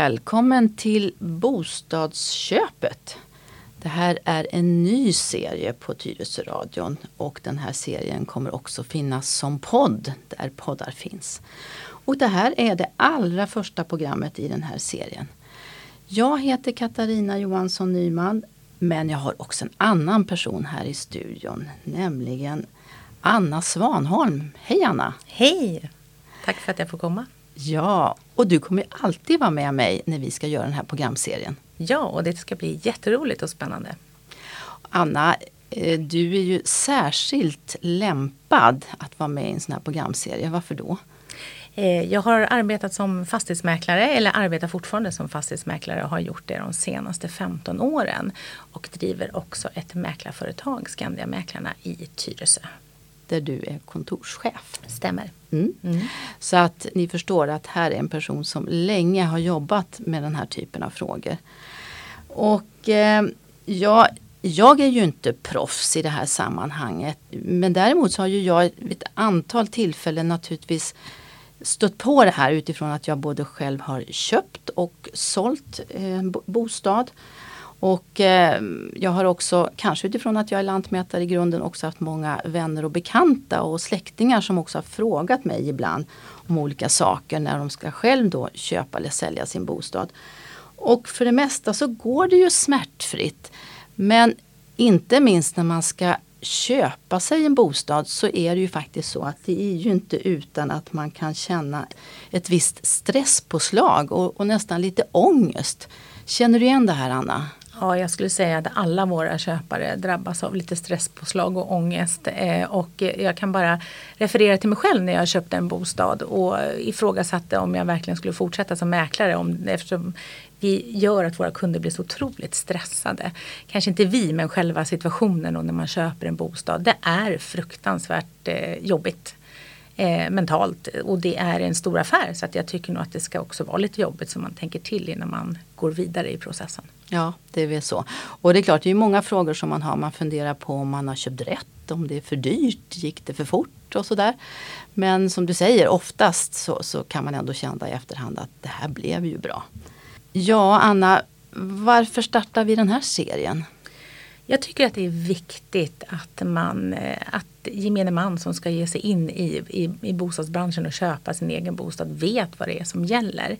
Välkommen till Bostadsköpet. Det här är en ny serie på Tyresöradion och den här serien kommer också finnas som podd där poddar finns. Och det här är det allra första programmet i den här serien. Jag heter Katarina Johansson Nyman men jag har också en annan person här i studion, nämligen Anna Svanholm. Hej Anna! Hej! Tack för att jag får komma. Ja, och du kommer alltid vara med mig när vi ska göra den här programserien. Ja, och det ska bli jätteroligt och spännande. Anna, eh, du är ju särskilt lämpad att vara med i en sån här programserie. Varför då? Eh, jag har arbetat som fastighetsmäklare, eller arbetar fortfarande som fastighetsmäklare och har gjort det de senaste 15 åren. Och driver också ett mäklarföretag, Skandiamäklarna i Tyresö. Där du är kontorschef. Stämmer. Mm. Mm. Så att ni förstår att här är en person som länge har jobbat med den här typen av frågor. Och eh, ja, jag är ju inte proffs i det här sammanhanget. Men däremot så har ju jag vid ett antal tillfällen naturligtvis stött på det här utifrån att jag både själv har köpt och sålt eh, bostad. Och eh, jag har också, kanske utifrån att jag är lantmätare i grunden, också haft många vänner och bekanta och släktingar som också har frågat mig ibland om olika saker när de ska själv då köpa eller sälja sin bostad. Och för det mesta så går det ju smärtfritt. Men inte minst när man ska köpa sig en bostad så är det ju faktiskt så att det är ju inte utan att man kan känna ett visst stresspåslag och, och nästan lite ångest. Känner du igen det här Anna? Ja, jag skulle säga att alla våra köpare drabbas av lite stresspåslag och ångest. Eh, och jag kan bara referera till mig själv när jag köpte en bostad och ifrågasatte om jag verkligen skulle fortsätta som mäklare. Om, eftersom vi gör att våra kunder blir så otroligt stressade. Kanske inte vi, men själva situationen och när man köper en bostad. Det är fruktansvärt eh, jobbigt eh, mentalt och det är en stor affär så att jag tycker nog att det ska också vara lite jobbigt så man tänker till innan man går vidare i processen. Ja, det är väl så. Och det är klart, det är många frågor som man har. Man funderar på om man har köpt rätt, om det är för dyrt, gick det för fort och sådär. Men som du säger, oftast så, så kan man ändå känna i efterhand att det här blev ju bra. Ja, Anna, varför startar vi den här serien? Jag tycker att det är viktigt att, man, eh, att gemene man som ska ge sig in i, i, i bostadsbranschen och köpa sin egen bostad vet vad det är som gäller.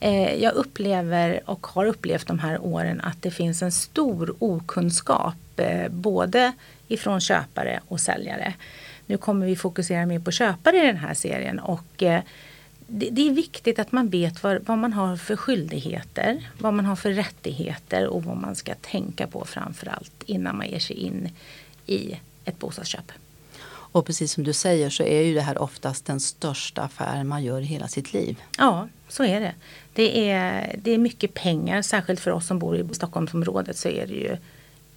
Eh, jag upplever och har upplevt de här åren att det finns en stor okunskap eh, både ifrån köpare och säljare. Nu kommer vi fokusera mer på köpare i den här serien och eh, det, det, är viktigt att man vet vad, vad, man har för skyldigheter, vad man har för rättigheter och vad man ska tänka på framförallt innan man ger sig in i ett bostadsköp. Och precis som du säger så är ju det här oftast den största affären man gör i hela sitt liv. Ja, så är det. Det är, det är mycket pengar, särskilt för oss som bor i Stockholmsområdet så är det ju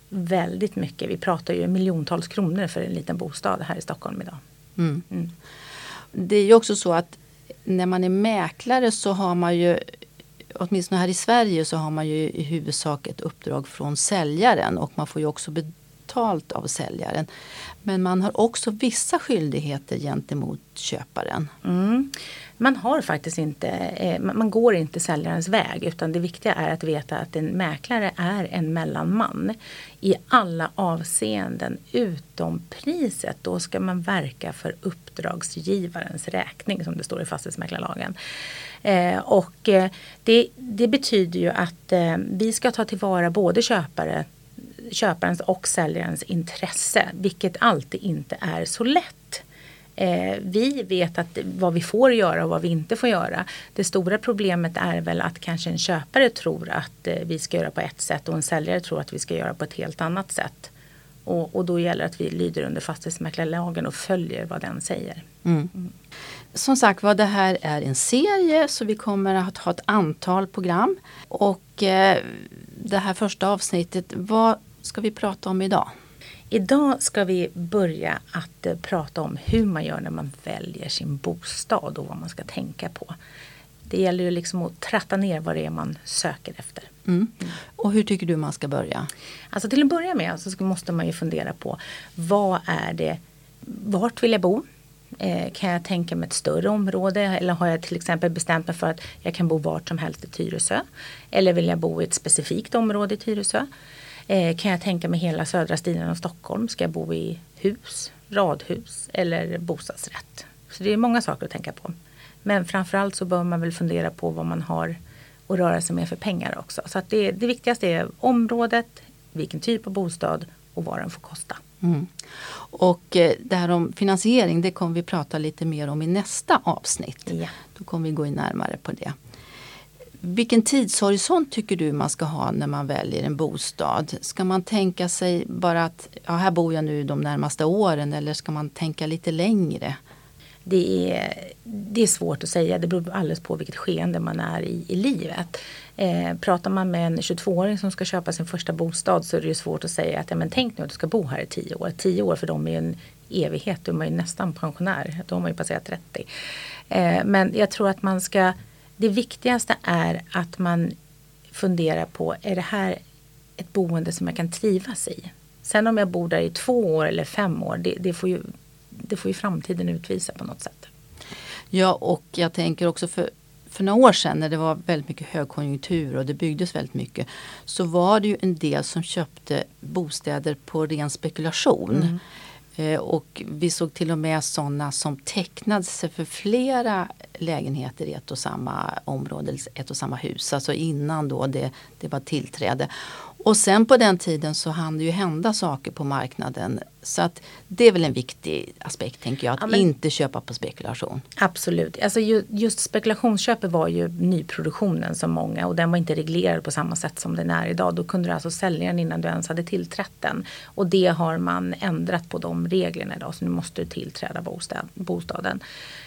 väldigt mycket. Vi pratar ju miljontals kronor för en liten bostad här i Stockholm idag. Mm. Mm. Det är ju också så att när man är mäklare så har man ju åtminstone här i Sverige så har man ju i huvudsak ett uppdrag från säljaren och man får ju också betalt av säljaren. Men man har också vissa skyldigheter gentemot köparen. Mm. Man har faktiskt inte, eh, man går inte säljarens väg utan det viktiga är att veta att en mäklare är en mellanman i alla avseenden utom priset. Då ska man verka för uppdragsgivarens räkning som det står i fastighetsmäklarlagen. Eh, och eh, det, det, betyder ju att vi ska ta tillvara både köpare köparens och säljarens intresse, vilket alltid inte är så lätt. Eh, vi vet att, vad vi får göra och vad vi inte får göra. Det stora problemet är väl att kanske en köpare tror att eh, vi ska göra på ett sätt och en säljare tror att vi ska göra på ett helt annat sätt. Och, och då gäller det att vi lyder under fastighetsmäklarlagen och följer vad den säger. Mm. Mm. Som sagt var, det här är en serie så vi kommer att ha ett antal program. Och eh, det här första avsnittet, vad ska vi prata om idag? Idag ska vi börja att eh, prata om hur man gör när man väljer sin bostad och vad man ska tänka på. Det gäller ju liksom att tratta ner vad det är man söker efter. Mm. Mm. Och hur tycker du man ska börja? Alltså till att börja med så måste man ju fundera på vad är det, vart vill jag bo? Eh, kan jag tänka mig ett större område eller har jag till exempel bestämt mig för att jag kan bo vart som helst i Tyresö? Eller vill jag bo i ett specifikt område i Tyresö? Eh, kan jag tänka mig hela södra stilen av Stockholm? Ska jag bo i hus, radhus eller bostadsrätt? Så det är många saker att tänka på. Men framförallt så bör man väl fundera på vad man har att röra sig med för pengar också. Så att det, det viktigaste är området, vilken typ av bostad och vad den får kosta. Mm. Och eh, det här om finansiering det kommer vi prata lite mer om i nästa avsnitt. Ja. Då kommer vi gå in närmare på det. Vilken tidshorisont tycker du man ska ha när man väljer en bostad? Ska man tänka sig bara att ja, här bor jag nu de närmaste åren eller ska man tänka lite längre? Det är, det är svårt att säga, det beror alldeles på vilket skeende man är i, i livet. Eh, pratar man med en 22-åring som ska köpa sin första bostad så är det ju svårt att säga att ja, men tänk nu att du ska bo här i 10 år. 10 år för dem är ju en evighet, då är man ju nästan pensionär, då har man ju passerat 30. Eh, men jag tror att man ska, det viktigaste är att man funderar på, är det här ett boende som jag kan trivas i? Sen om jag bor där i två år eller fem år, det, det får ju det får ju framtiden utvisa på något sätt. Ja och jag tänker också för, för några år sedan när det var väldigt mycket högkonjunktur och det byggdes väldigt mycket. Så var det ju en del som köpte bostäder på ren spekulation. Mm. Eh, och vi såg till och med sådana som tecknade sig för flera lägenheter i ett och samma område, ett och samma hus. Alltså innan då det, det var tillträde. Och sen på den tiden så hann det ju hända saker på marknaden. Så att det är väl en viktig aspekt tänker jag, att ja, men, inte köpa på spekulation. Absolut, alltså ju, just spekulationsköpet var ju nyproduktionen som många och den var inte reglerad på samma sätt som den är idag. Då kunde du alltså sälja den innan du ens hade tillträtt den. Och det har man ändrat på de reglerna idag så nu måste du tillträda bostad, bostaden.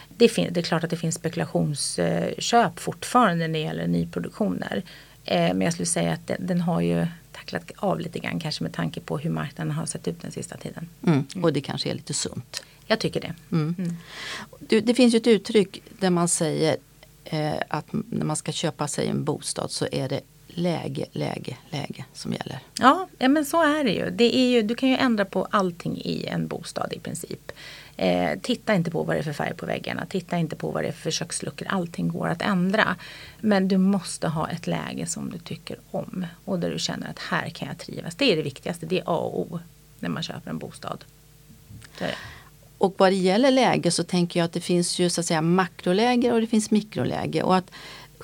Det, fin- det är klart att det finns spekulationsköp fortfarande när det gäller nyproduktioner. Eh, men jag skulle säga att den, den har ju tacklat av lite grann kanske med tanke på hur marknaden har sett ut den sista tiden. Mm. mm. Och det kanske är lite sunt. Jag tycker det. Mm. Mm. Du, det finns ju ett uttryck där man säger eh, att när man ska köpa sig en bostad så är det läge, läge, läge som gäller. Ja, ja men så är det ju. Det är ju. Du kan ju ändra på allting i en bostad i princip. Eh, titta inte på vad det är för färg på väggarna. Titta inte på vad det är för köksluckor. Allting går att ändra. Men du måste ha ett läge som du tycker om. Och där du känner att här kan jag trivas. Det är det viktigaste. Det är A och O när man köper en bostad. Och vad det gäller läge så tänker jag att det finns ju så att säga makroläge och det finns mikroläge. Och att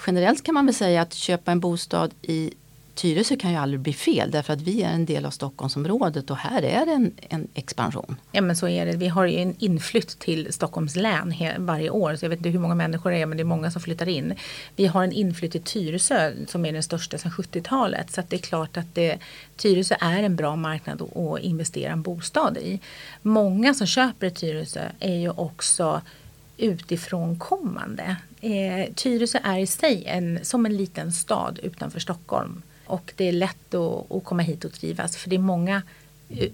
generellt kan man väl säga att köpa en bostad i Tyresö kan ju aldrig bli fel därför att vi är en del av Stockholmsområdet och här är det en, en expansion. Ja men så är det. Vi har ju en inflytt till Stockholms län varje år. Så jag vet inte hur många människor det är men det är många som flyttar in. Vi har en inflytt till Tyresö som är den största sedan 70-talet. Så det är klart att det, Tyresö är en bra marknad att investera en bostad i. Många som köper i Tyresö är ju också utifrån kommande. Eh, Tyresö är i sig en, som en liten stad utanför Stockholm. Och det är lätt att, att komma hit och trivas för det är många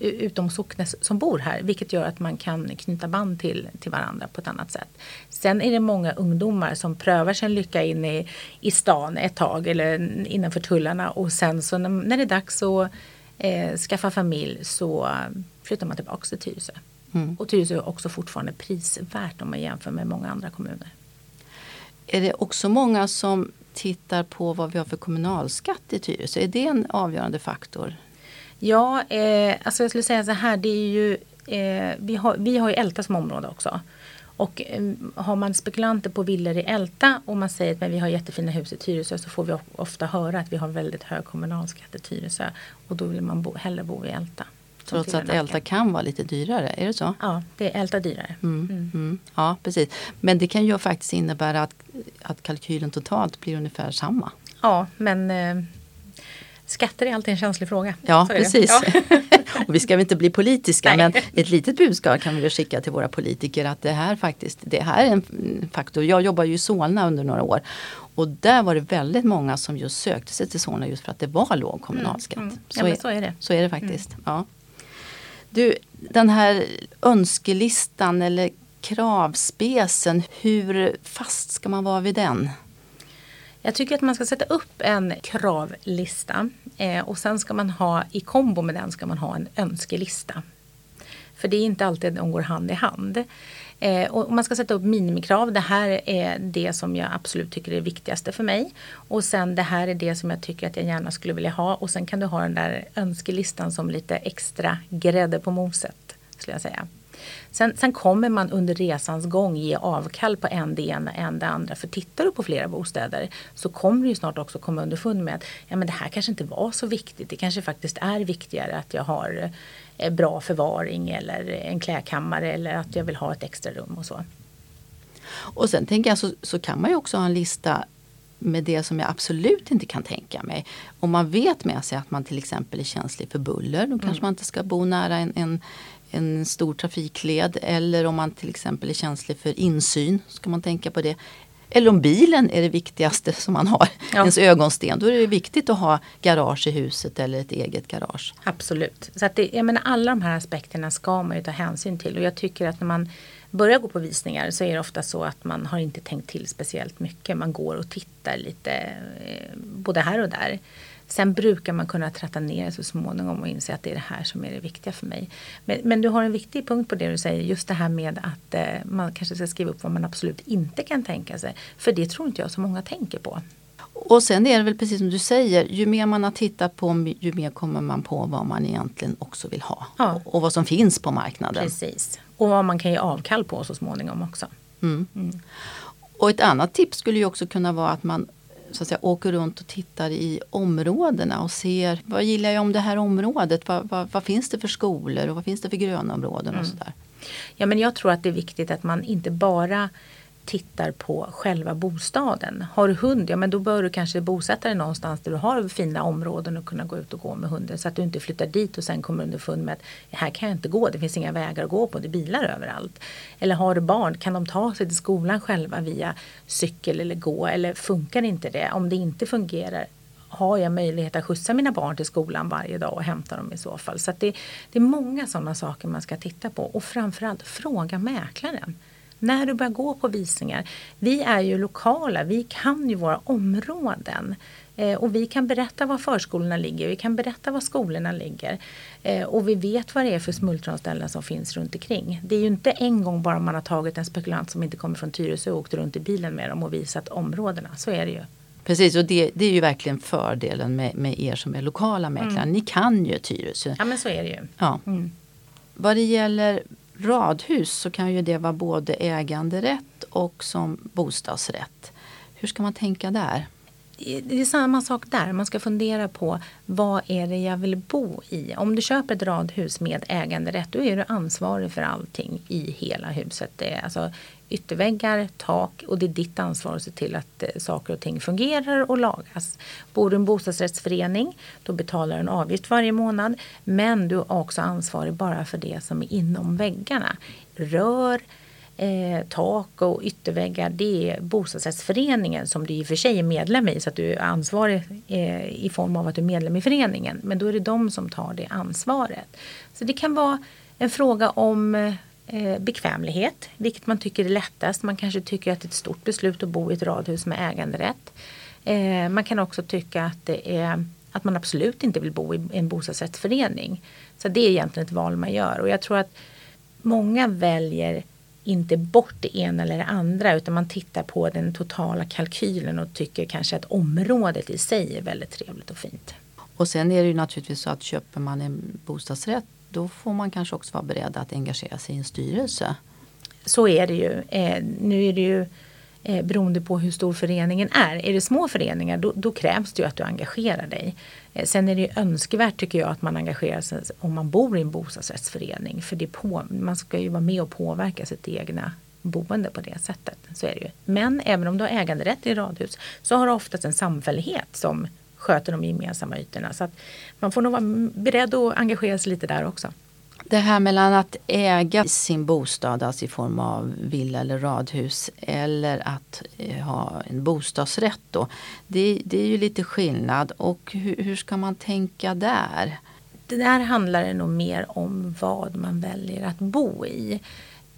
utom Socknes som bor här vilket gör att man kan knyta band till, till varandra på ett annat sätt. Sen är det många ungdomar som prövar sin lycka in i, i stan ett tag eller innanför tullarna och sen så när, när det är dags att eh, skaffa familj så flyttar man tillbaka till Tyresö. Mm. Och Tyresö är också fortfarande prisvärt om man jämför med många andra kommuner. Är det också många som tittar på vad vi har för kommunalskatt i Tyresö. Är det en avgörande faktor? Ja, eh, alltså jag skulle säga så här. Det är ju, eh, vi, har, vi har ju Älta som område också. Och eh, har man spekulanter på villor i Älta och man säger att men vi har jättefina hus i Tyresö så får vi ofta höra att vi har väldigt hög kommunalskatt i Tyresö. Och då vill man bo, hellre bo i Älta. Trots att Älta kan vara lite dyrare, är det så? Ja, det är Älta dyrare. Mm, mm. Mm. Ja, precis. Men det kan ju faktiskt innebära att, att kalkylen totalt blir ungefär samma. Ja, men eh, skatter är alltid en känslig fråga. Ja, precis. Ja. och vi ska väl inte bli politiska men ett litet budskap kan vi skicka till våra politiker att det här faktiskt det här är en faktor. Jag jobbar ju i Solna under några år och där var det väldigt många som just sökte sig till Solna just för att det var låg kommunalskatt. Mm, mm. Ja, så, är, så, är, det. Så är det faktiskt. Mm. Ja. Du, den här önskelistan eller kravspecen, hur fast ska man vara vid den? Jag tycker att man ska sätta upp en kravlista eh, och sen ska man ha i kombo med den ska man ha en önskelista. För det är inte alltid de går hand i hand. Eh, och man ska sätta upp minimikrav. Det här är det som jag absolut tycker är det viktigaste för mig. Och sen det här är det som jag tycker att jag gärna skulle vilja ha. Och sen kan du ha den där önskelistan som lite extra grädde på moset. Skulle jag säga. Sen, sen, kommer man under resans gång ge avkall på en det ena, en det andra. För tittar du på flera bostäder så kommer du snart också komma underfund med att ja, men det här kanske inte var så viktigt. Det kanske faktiskt är viktigare att jag har eh, bra förvaring eller en klädkammare eller att jag vill ha ett extra rum och så. Och sen tänker jag så, så kan man ju också ha en lista med det som jag absolut inte kan tänka mig. Om man vet med sig att man till exempel är känslig för buller, då kanske mm. man inte ska bo nära en, en, en stor trafikled eller om man till exempel är känslig för insyn, ska man tänka på det. Eller om bilen är det viktigaste som man har, ja. ens ögonsten. Då är det viktigt att ha garage i huset eller ett eget garage. Absolut. Så att det, jag menar, alla de här aspekterna ska man ju ta hänsyn till. Och jag tycker att när man börjar gå på visningar så är det ofta så att man har inte tänkt till speciellt mycket. Man går och tittar lite eh, både här och där. Sen brukar man kunna tratta ner så småningom och inse att det är det här som är det viktiga för mig. Men, men du har en viktig punkt på det du säger, just det här med att eh, man kanske ska skriva upp vad man absolut inte kan tänka sig. För det tror inte jag så många tänker på. Och sen är det väl precis som du säger, ju mer man har tittat på ju mer kommer man på vad man egentligen också vill ha. Ja. Och, och, vad som finns på marknaden. Precis. Och vad man kan ge avkall på så småningom också. Mm. Mm. Och ett annat tips skulle ju också kunna vara att man så att säga, åker runt och tittar i områdena och ser vad gillar jag om det här området? Vad, vad, vad finns det för skolor och vad finns det för grönområden och mm. sådär. Ja men jag tror att det är viktigt att man inte bara tittar på själva bostaden. Har du hund, ja men då bör du kanske bosätta dig någonstans där du har fina områden och kunna gå ut och gå med hunden. Så att du inte flyttar dit och sen kommer underfund med att här kan jag inte gå, det finns inga vägar att gå på, det är bilar överallt. Eller har du barn, kan de ta sig till skolan själva via cykel eller gå? Eller funkar inte det? Om det inte fungerar, har jag möjlighet att skjutsa mina barn till skolan varje dag och hämta dem i så fall. Så det, det är många sådana saker man ska titta på och framförallt fråga mäklaren när du börjar gå på visningar. Vi är ju lokala, vi kan ju våra områden. Eh, och vi kan berätta var förskolorna ligger, vi kan berätta var skolorna ligger. Eh, och vi vet vad det är för smultronställen som finns runt omkring. Det är ju inte en gång bara man har tagit en spekulant som inte kommer från Tyresö och åkt runt i bilen med dem och visat områdena. Så är det ju. Precis och det, det är ju verkligen fördelen med, med er som är lokala mäklare. Mm. Ni kan ju Tyresö. Ja men så är det ju. Ja. Mm. Vad det gäller radhus så kan ju det vara både äganderätt och som bostadsrätt. Hur ska man tänka där? det är samma sak där. Man ska fundera på vad är det jag vill bo i. Om du köper ett radhus med äganderätt då är du ansvarig för allting i hela huset. Det är alltså ytterväggar, tak och det är ditt ansvar att se till att eh, saker och ting fungerar och lagas. Bor du i en bostadsrättsförening då betalar du en avgift varje månad men du är också ansvarig bara för det som är inom väggarna. Rör, eh, tak och ytterväggar det är bostadsrättsföreningen som du i och för sig är medlem i så att du är ansvarig eh, i form av att du är medlem i föreningen. Men då är det de som tar det ansvaret. Så det kan vara en fråga om eh, Eh, bekvämlighet, vilket man tycker är lättast. Man kanske tycker att det är ett stort beslut att bo i ett radhus med äganderätt. Eh, man kan också tycka att det är att man absolut inte vill bo i en bostadsrättsförening. Så det är egentligen ett val man gör och jag tror att många väljer inte bort det ena eller det andra utan man tittar på den totala kalkylen och tycker kanske att området i sig är väldigt trevligt och fint. Och sen är det ju naturligtvis så att köper man en bostadsrätt då får man kanske också vara beredd att engagera sig i en styrelse. Så är det ju. Eh, nu är det ju eh, beroende på hur stor föreningen är. Är det små föreningar då, då krävs det ju att du engagerar dig. Eh, sen är det ju önskvärt tycker jag att man engagerar sig om man bor i en bostadsrättsförening. För det på, man ska ju vara med och påverka sitt egna boende på det sättet. Så är det ju. Men även om du har äganderätt i radhus så har du oftast en samfällighet som sköter de gemensamma ytorna. Så man får nog vara beredd att engagera sig lite där också. Det här mellan att äga sin bostad, alltså i form av villa eller radhus eller att eh, ha en bostadsrätt då. Det, det är ju lite skillnad och hur, hur, ska man tänka där? Det där handlar det nog mer om vad man väljer att bo i.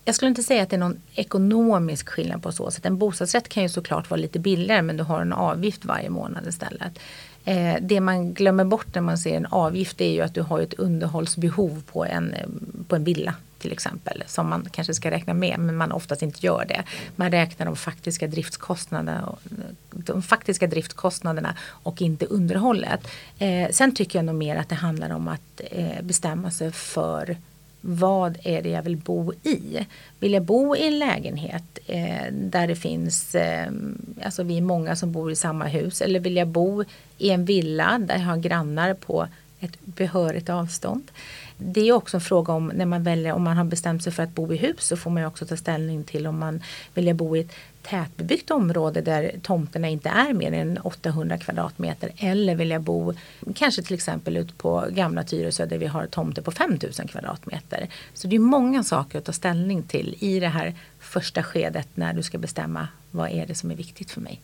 Jag skulle inte säga att det är någon ekonomisk skillnad på så sätt. En bostadsrätt kan ju såklart vara lite billigare men du har en avgift varje månad istället. Eh, det man glömmer bort när man ser en avgift är ju att du har ett underhållsbehov på en, eh, på en villa till exempel som man kanske ska räkna med men man oftast inte gör det. Man räknar de faktiska driftskostnaderna, de faktiska driftskostnaderna och inte underhållet. Eh, sen tycker jag nog mer att det handlar om att eh, bestämma sig för vad är det jag vill bo i? Vill jag bo i en lägenhet eh, där det finns, eh, alltså vi är många som bor i samma hus eller vill jag bo i en villa där jag har grannar på ett behörigt avstånd. Det är också en fråga om när man väljer, om man har bestämt sig för att bo i hus så får man också ta ställning till om man vill bo i ett tätbebyggt område där tomterna inte är mer än 800 kvadratmeter eller vill jag bo kanske till exempel ut på gamla Tyresö där vi har tomter på 5000 kvadratmeter. Så det är många saker att ta ställning till i det här första skedet när du ska bestämma vad är det som är viktigt för mig.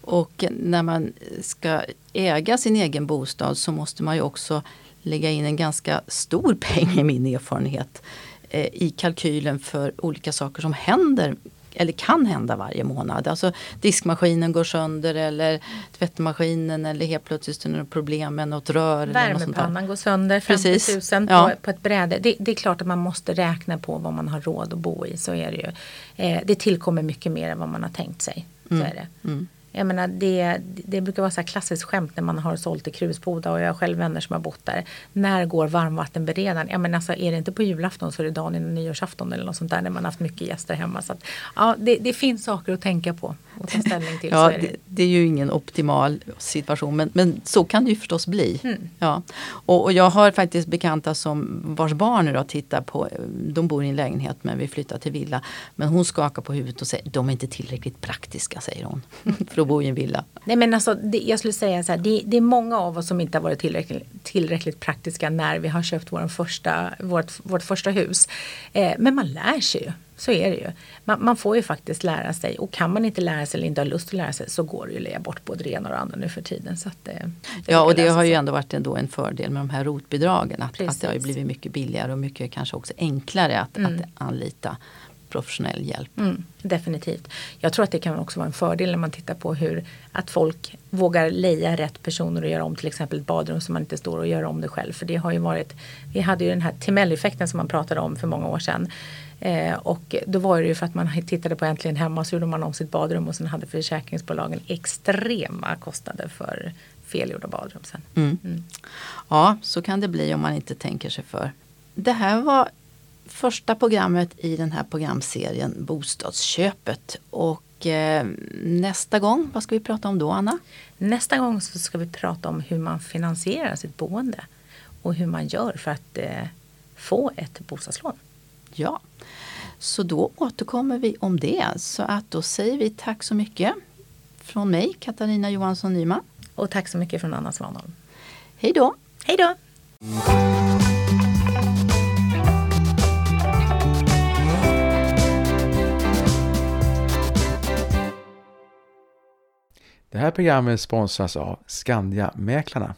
Och när man ska äga sin egen bostad så måste man ju också lägga in en ganska stor peng i min erfarenhet eh, i kalkylen för olika saker som händer eller kan hända varje månad. Alltså diskmaskinen går sönder eller tvättmaskinen eller helt plötsligt är det problem med något rör. Värmepannan går sönder, 50 000 ja. på, på ett bräde. Det, det, är klart att man måste räkna på vad man har råd att bo i. Så är det ju. Eh, det tillkommer mycket mer än vad man har tänkt sig. Så mm. är det. Mm. Jag menar, det, det brukar vara så här klassiskt skämt när man har sålt i Krusboda och jag har själv vänner som har bott där. När går varmvattenberedaren? Ja men alltså är det inte på julafton så är det dagen innan nyårsafton eller något sånt där när man haft mycket gäster hemma. Så att, ja, det, det finns saker att tänka på och ta ställning till. ja, är det. det. är ju ingen optimal situation men, men så kan det ju förstås bli. Mm. Ja. Och, och, jag har faktiskt bekanta som vars barn idag tittar på, de bor i en lägenhet men vi flyttar till villa. Men hon skakar på huvudet och säger de är inte tillräckligt praktiska säger hon. att bo i en villa. Nej men alltså det, jag skulle säga så här, det, det, är många av oss som inte har varit tillräckligt, tillräckligt praktiska när vi har köpt vår första, vårt, vårt första hus. Eh, men man lär sig ju. Så är det ju. Man, man, får ju faktiskt lära sig och kan man inte lära sig eller inte har lust att lära sig så går det ju att lägga bort både det ena och det andra nu för tiden. Så att, eh, ja och det har ju ändå varit ändå en fördel med de här rotbidragen. Att, att det har blivit mycket billigare och mycket kanske också enklare att, mm. att anlita professionell hjälp. Mm, definitivt. Jag tror att det kan också vara en fördel när man tittar på hur att folk vågar leja rätt personer och göra om till exempel ett badrum så man inte står och gör om det själv. För det har ju varit, vi hade ju den här Timell-effekten som man pratade om för många år sedan. Eh, och då var det ju för att man tittade på Äntligen Hemma så gjorde man om sitt badrum och sen hade försäkringsbolagen extrema kostnader för felgjorda badrum sen. Mm. Mm. Ja, så kan det bli om man inte tänker sig för. Det här var första programmet i den här programserien Bostadsköpet. Och eh, nästa gång, vad ska vi prata om då Anna? Nästa gång så ska vi prata om hur man finansierar sitt boende och hur man gör för att eh, få ett bostadslån. Ja, så då återkommer vi om det. Så att då säger vi tack så mycket från mig, Katarina Johansson Nyman. Och tack så mycket från Anna Svanholm. Hej då! Hej då! Det här programmet sponsras av Skandia Mäklarna.